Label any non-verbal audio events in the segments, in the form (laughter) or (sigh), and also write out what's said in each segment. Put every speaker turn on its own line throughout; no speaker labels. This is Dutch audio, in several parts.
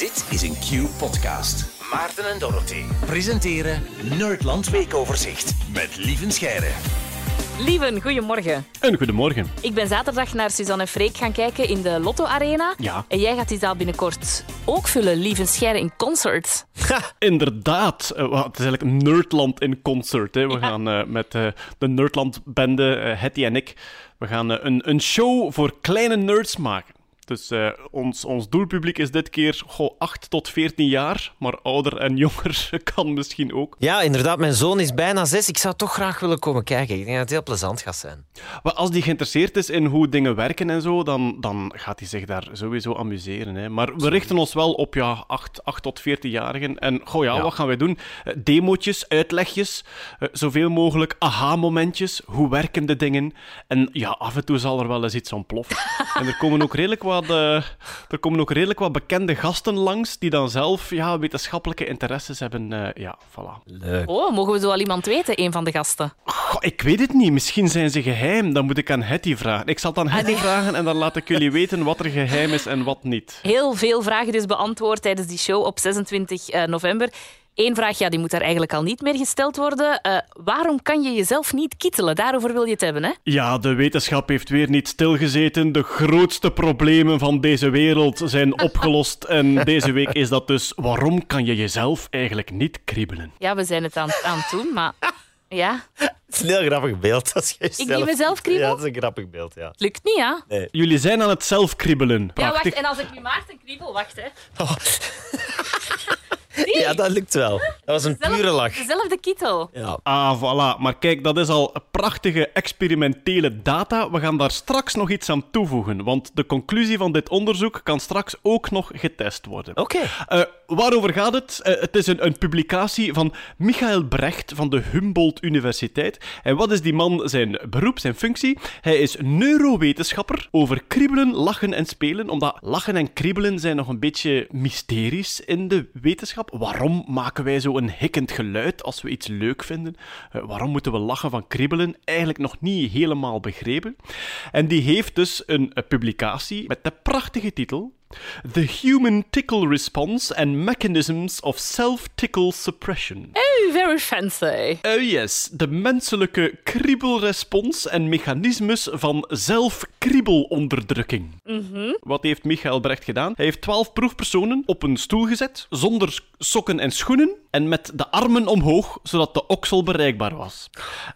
Dit is een Q-podcast. Maarten en Dorothy presenteren Nerdland Weekoverzicht met Lieven Scheire.
Lieven, goedemorgen.
Een goedemorgen.
Ik ben zaterdag naar Suzanne Freek gaan kijken in de Lotto Arena.
Ja.
En jij gaat die zaal binnenkort ook vullen, Lieven Scheire in concert.
Inderdaad. Eh, wel, het is eigenlijk Nerdland in concert. Hè. We gaan eh, met eh, de Nerdland-bende, eh Hetty en ik, we gaan een, een show voor kleine nerds maken. Dus eh, ons, ons doelpubliek is dit keer goh, 8 tot 14 jaar, maar ouder en jonger (laughs) kan misschien ook.
Ja, inderdaad. Mijn zoon is bijna zes. Ik zou toch graag willen komen kijken. Ik denk dat het heel plezant gaat zijn.
Maar als die geïnteresseerd is in hoe dingen werken en zo, dan, dan gaat hij zich daar sowieso amuseren. Hè. Maar we richten ons wel op ja, 8, 8 tot 14-jarigen. En goh ja,
Ja.
wat gaan wij doen? Eh, Demootjes, uitlegjes, eh, zoveel mogelijk aha-momentjes. Hoe werken de dingen? En ja, af en toe zal er wel eens iets ontploffen. (laughs) en er komen ook redelijk wat, eh, er komen ook redelijk wat bekende gasten langs, die dan zelf ja, wetenschappelijke interesses hebben. eh, ja, voilà.
Leuk.
Oh, mogen we zo al iemand weten, een van de gasten?
Goh, ik weet het niet. Misschien zijn ze geheim. Dan moet ik aan Hetty vragen. Ik zal het aan Hetty vragen en dan laat ik jullie weten wat er geheim is en wat niet.
Heel veel vragen dus beantwoord tijdens die show op 26 eh, november. Eén vraag, ja, die moet daar eigenlijk al niet meer gesteld worden. Eh, waarom kan je jezelf niet kittelen? Daarover wil je het hebben, hè?
Ja, de wetenschap heeft weer niet stilgezeten. De grootste problemen van deze wereld zijn (laughs) opgelost. En deze week is dat dus waarom kan je jezelf eigenlijk niet kriebelen?
Ja, we zijn het aan, aan het doen, maar... Ja,
Het is een heel grappig beeld. Als je
Ik die mezelf kriebel?
Ja, dat is een grappig beeld, ja.
lukt niet, ja?
Jullie zijn aan het zelf kriebelen.
Ja, wacht, en als ik nu Maarten kriebel, wacht, hè. (laughs)
Ja, dat lukt wel. Dat was een pure lach.
Dezelfde kittel.
Ja.
Ah, voilà. Maar kijk, dat is al prachtige experimentele data. We gaan daar straks nog iets aan toevoegen, want de conclusie van dit onderzoek kan straks ook nog getest worden.
Oké.
Eh, waarover gaat het? Eh, het is een, een publicatie van Michael Brecht van de Humboldt Universiteit. En wat is die man zijn beroep, zijn functie? Hij is neurowetenschapper over kriebelen, lachen en spelen. Omdat lachen en kriebelen zijn nog een beetje mysteries in de wetenschap. Waarom maken wij zo een hikkend geluid als we iets leuk vinden? Eh, waarom moeten we lachen van kriebelen? Eigenlijk nog niet helemaal begrepen. En die heeft dus een, eh, publicatie met de prachtige titel The Human Tickle Response and Mechanisms of Self-Tickle Suppression.
Oh, very fancy.
Oh yes, de menselijke kriebelrespons en mechanismes van zelfkriebelonderdrukking. Wat heeft Michael Brecht gedaan? Hij heeft twaalf proefpersonen op een stoel gezet, zonder sokken en schoenen, en met de armen omhoog, zodat de oksel bereikbaar was.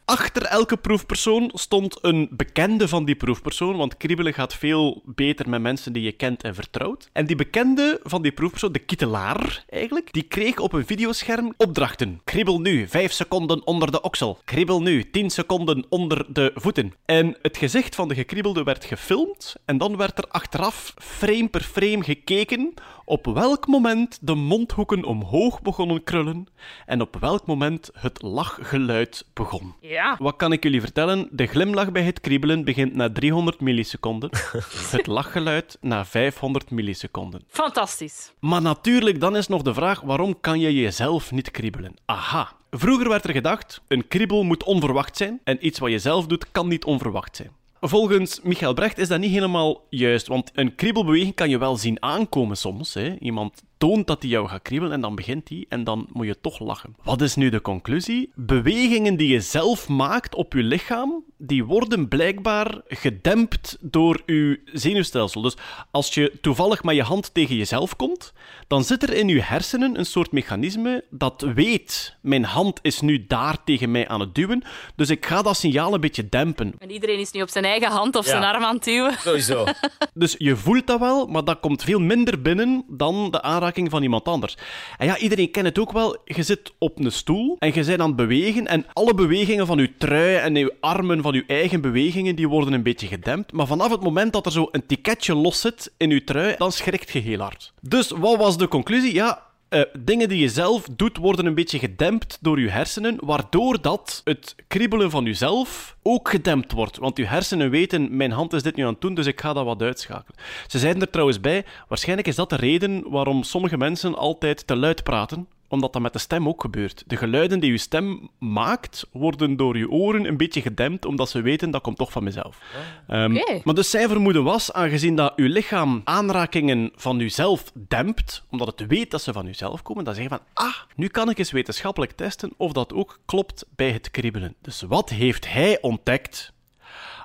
Achter elke proefpersoon stond een bekende van die proefpersoon, want kriebelen gaat veel beter met mensen die je kent en vertrouwt. En die bekende van die proefpersoon, de kittelaar eigenlijk, die kreeg op een videoscherm opdrachten. Kriebel nu 5 seconden onder de oksel. Kriebel nu 10 seconden onder de voeten. En het gezicht van de gekriebelde werd gefilmd en dan werd er achteraf frame per frame gekeken op welk moment de mondhoeken omhoog begonnen krullen en op welk moment het lachgeluid begon.
Ja.
Wat kan ik jullie vertellen? De glimlach bij het kriebelen begint na 300 milliseconden. (laughs) Het lachgeluid na 500 milliseconden.
Fantastisch.
Maar natuurlijk, dan is nog de vraag: waarom kan je jezelf niet kriebelen? Aha. Vroeger werd er gedacht: een kriebel moet onverwacht zijn en iets wat je zelf doet kan niet onverwacht zijn. Volgens Michael Brecht is dat niet helemaal juist, want een kriebelbeweging kan je wel zien aankomen soms. Hè. Iemand toont dat hij jou gaat kriebelen en dan begint hij en dan moet je toch lachen. Wat is nu de conclusie? Bewegingen die je zelf maakt op je lichaam, die worden blijkbaar gedempt door je zenuwstelsel. Dus als je toevallig met je hand tegen jezelf komt, dan zit er in je hersenen een soort mechanisme dat weet, mijn hand is nu daar tegen mij aan het duwen, dus ik ga dat signaal een beetje dempen.
En iedereen is nu op zijn eigen hand of
Ja.
zijn arm aan het duwen.
Sowieso. (laughs)
Dus je voelt dat wel, maar dat komt veel minder binnen dan de aanraking van iemand anders. En ja, iedereen kent het ook wel. Je zit op een stoel en je bent aan het bewegen en alle bewegingen van je trui en je armen van je eigen bewegingen, die worden een beetje gedempt. Maar vanaf het moment dat er zo een tiketje los zit in je trui, dan schrikt je heel hard. Dus wat was de conclusie? Ja, eh, dingen die je zelf doet, worden een beetje gedempt door je hersenen, waardoor dat het kriebelen van jezelf ook gedempt wordt. Want je hersenen weten, mijn hand is dit nu aan het doen, dus ik ga dat wat uitschakelen. Ze zeiden er trouwens bij, waarschijnlijk is dat de reden waarom sommige mensen altijd te luid praten, omdat dat met de stem ook gebeurt. De geluiden die uw stem maakt, worden door uw oren een beetje gedempt, omdat ze weten dat komt toch van mezelf.
Oké.
Maar dus zijn vermoeden was, aangezien dat uw lichaam aanrakingen van uzelf dempt, omdat het weet dat ze van uzelf komen, dan zeg je van, ah, nu kan ik eens wetenschappelijk testen of dat ook klopt bij het kriebelen. Dus wat heeft hij ontdekt?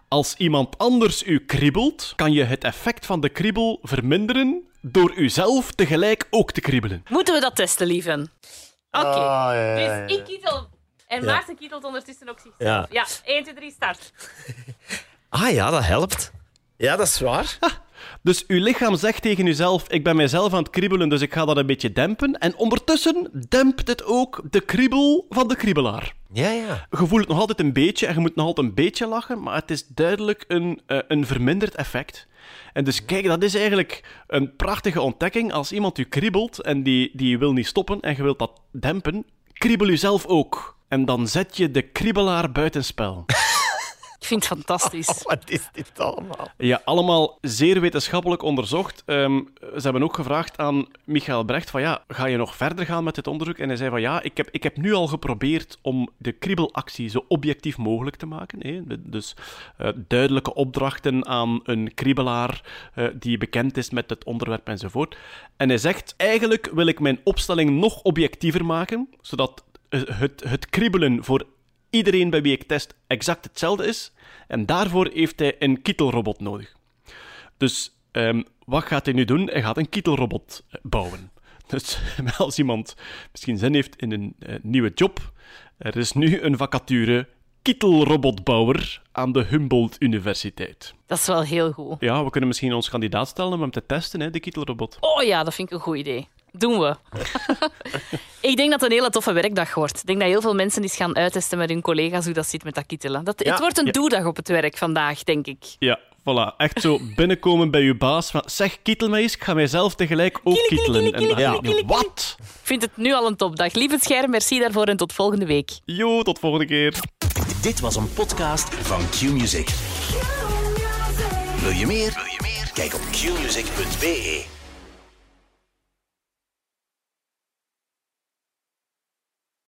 Als iemand anders u kriebelt, kan je het effect van de kriebel verminderen door uzelf tegelijk ook te kriebelen.
Moeten we dat testen, lieven? Oké.
Ah, ja, ja, ja.
Dus ik kietel. En
Ja.
Maarten kietelt ondertussen ook zichzelf.
Ja.
Ja, 1, 2, 3, start. (laughs)
Ah ja, dat helpt. Ja, dat is waar.
Dus uw lichaam zegt tegen uzelf: Ik ben mijzelf aan het kriebelen, dus ik ga dat een beetje dempen. En ondertussen dempt het ook de kriebel van de kriebelaar.
Ja, ja.
Je voelt het nog altijd een beetje en je moet nog altijd een beetje lachen, maar het is duidelijk een, eh, een verminderd effect. En dus kijk, dat is eigenlijk een prachtige ontdekking. Als iemand u kriebelt en die, die wil niet stoppen en je wilt dat dempen, kriebel u zelf ook. En dan zet je de kriebelaar buitenspel. (laughs)
Ik vind het fantastisch. (laughs)
Wat is dit allemaal?
Ja, allemaal zeer wetenschappelijk onderzocht. Ehm, ze hebben ook gevraagd aan Michael Brecht van ja, ga je nog verder gaan met dit onderzoek? En hij zei van ja, ik heb, ik heb nu al geprobeerd om de kriebelactie zo objectief mogelijk te maken. Hè? Dus eh, duidelijke opdrachten aan een kriebelaar eh, die bekend is met het onderwerp enzovoort. En hij zegt, eigenlijk wil ik mijn opstelling nog objectiever maken, zodat eh, het, het kriebelen voor iedereen bij wie ik test exact hetzelfde is. En daarvoor heeft hij een kietelrobot nodig. Dus ehm, wat gaat hij nu doen? Hij gaat een kietelrobot eh, bouwen. Dus (laughs) als iemand misschien zin heeft in een eh, nieuwe job, er is nu een vacature kietelrobotbouwer aan de Humboldt Universiteit.
Dat is wel heel goed.
Ja, we kunnen misschien ons kandidaat stellen om hem te testen, hè, de kietelrobot.
Oh ja, dat vind ik een goed idee. Doen we. (laughs) ik denk dat het een hele toffe werkdag wordt. Ik denk dat heel veel mensen eens gaan uittesten met hun collega's hoe dat zit met dat kietelen. Dat,
Ja.
Het wordt een
Ja.
doedag op het werk vandaag, denk ik.
Ja, voilà. Echt zo binnenkomen bij uw baas van zeg, kietel mij eens, ik ga mijzelf tegelijk ook
kili,
En. Wat?
Ik vind het nu al een topdag. Lieve scherm, merci daarvoor en tot volgende week.
Jo, tot volgende keer.
Dit was een podcast van Q-Music. Wil je meer? Wil je meer? Kijk op qmusic.be.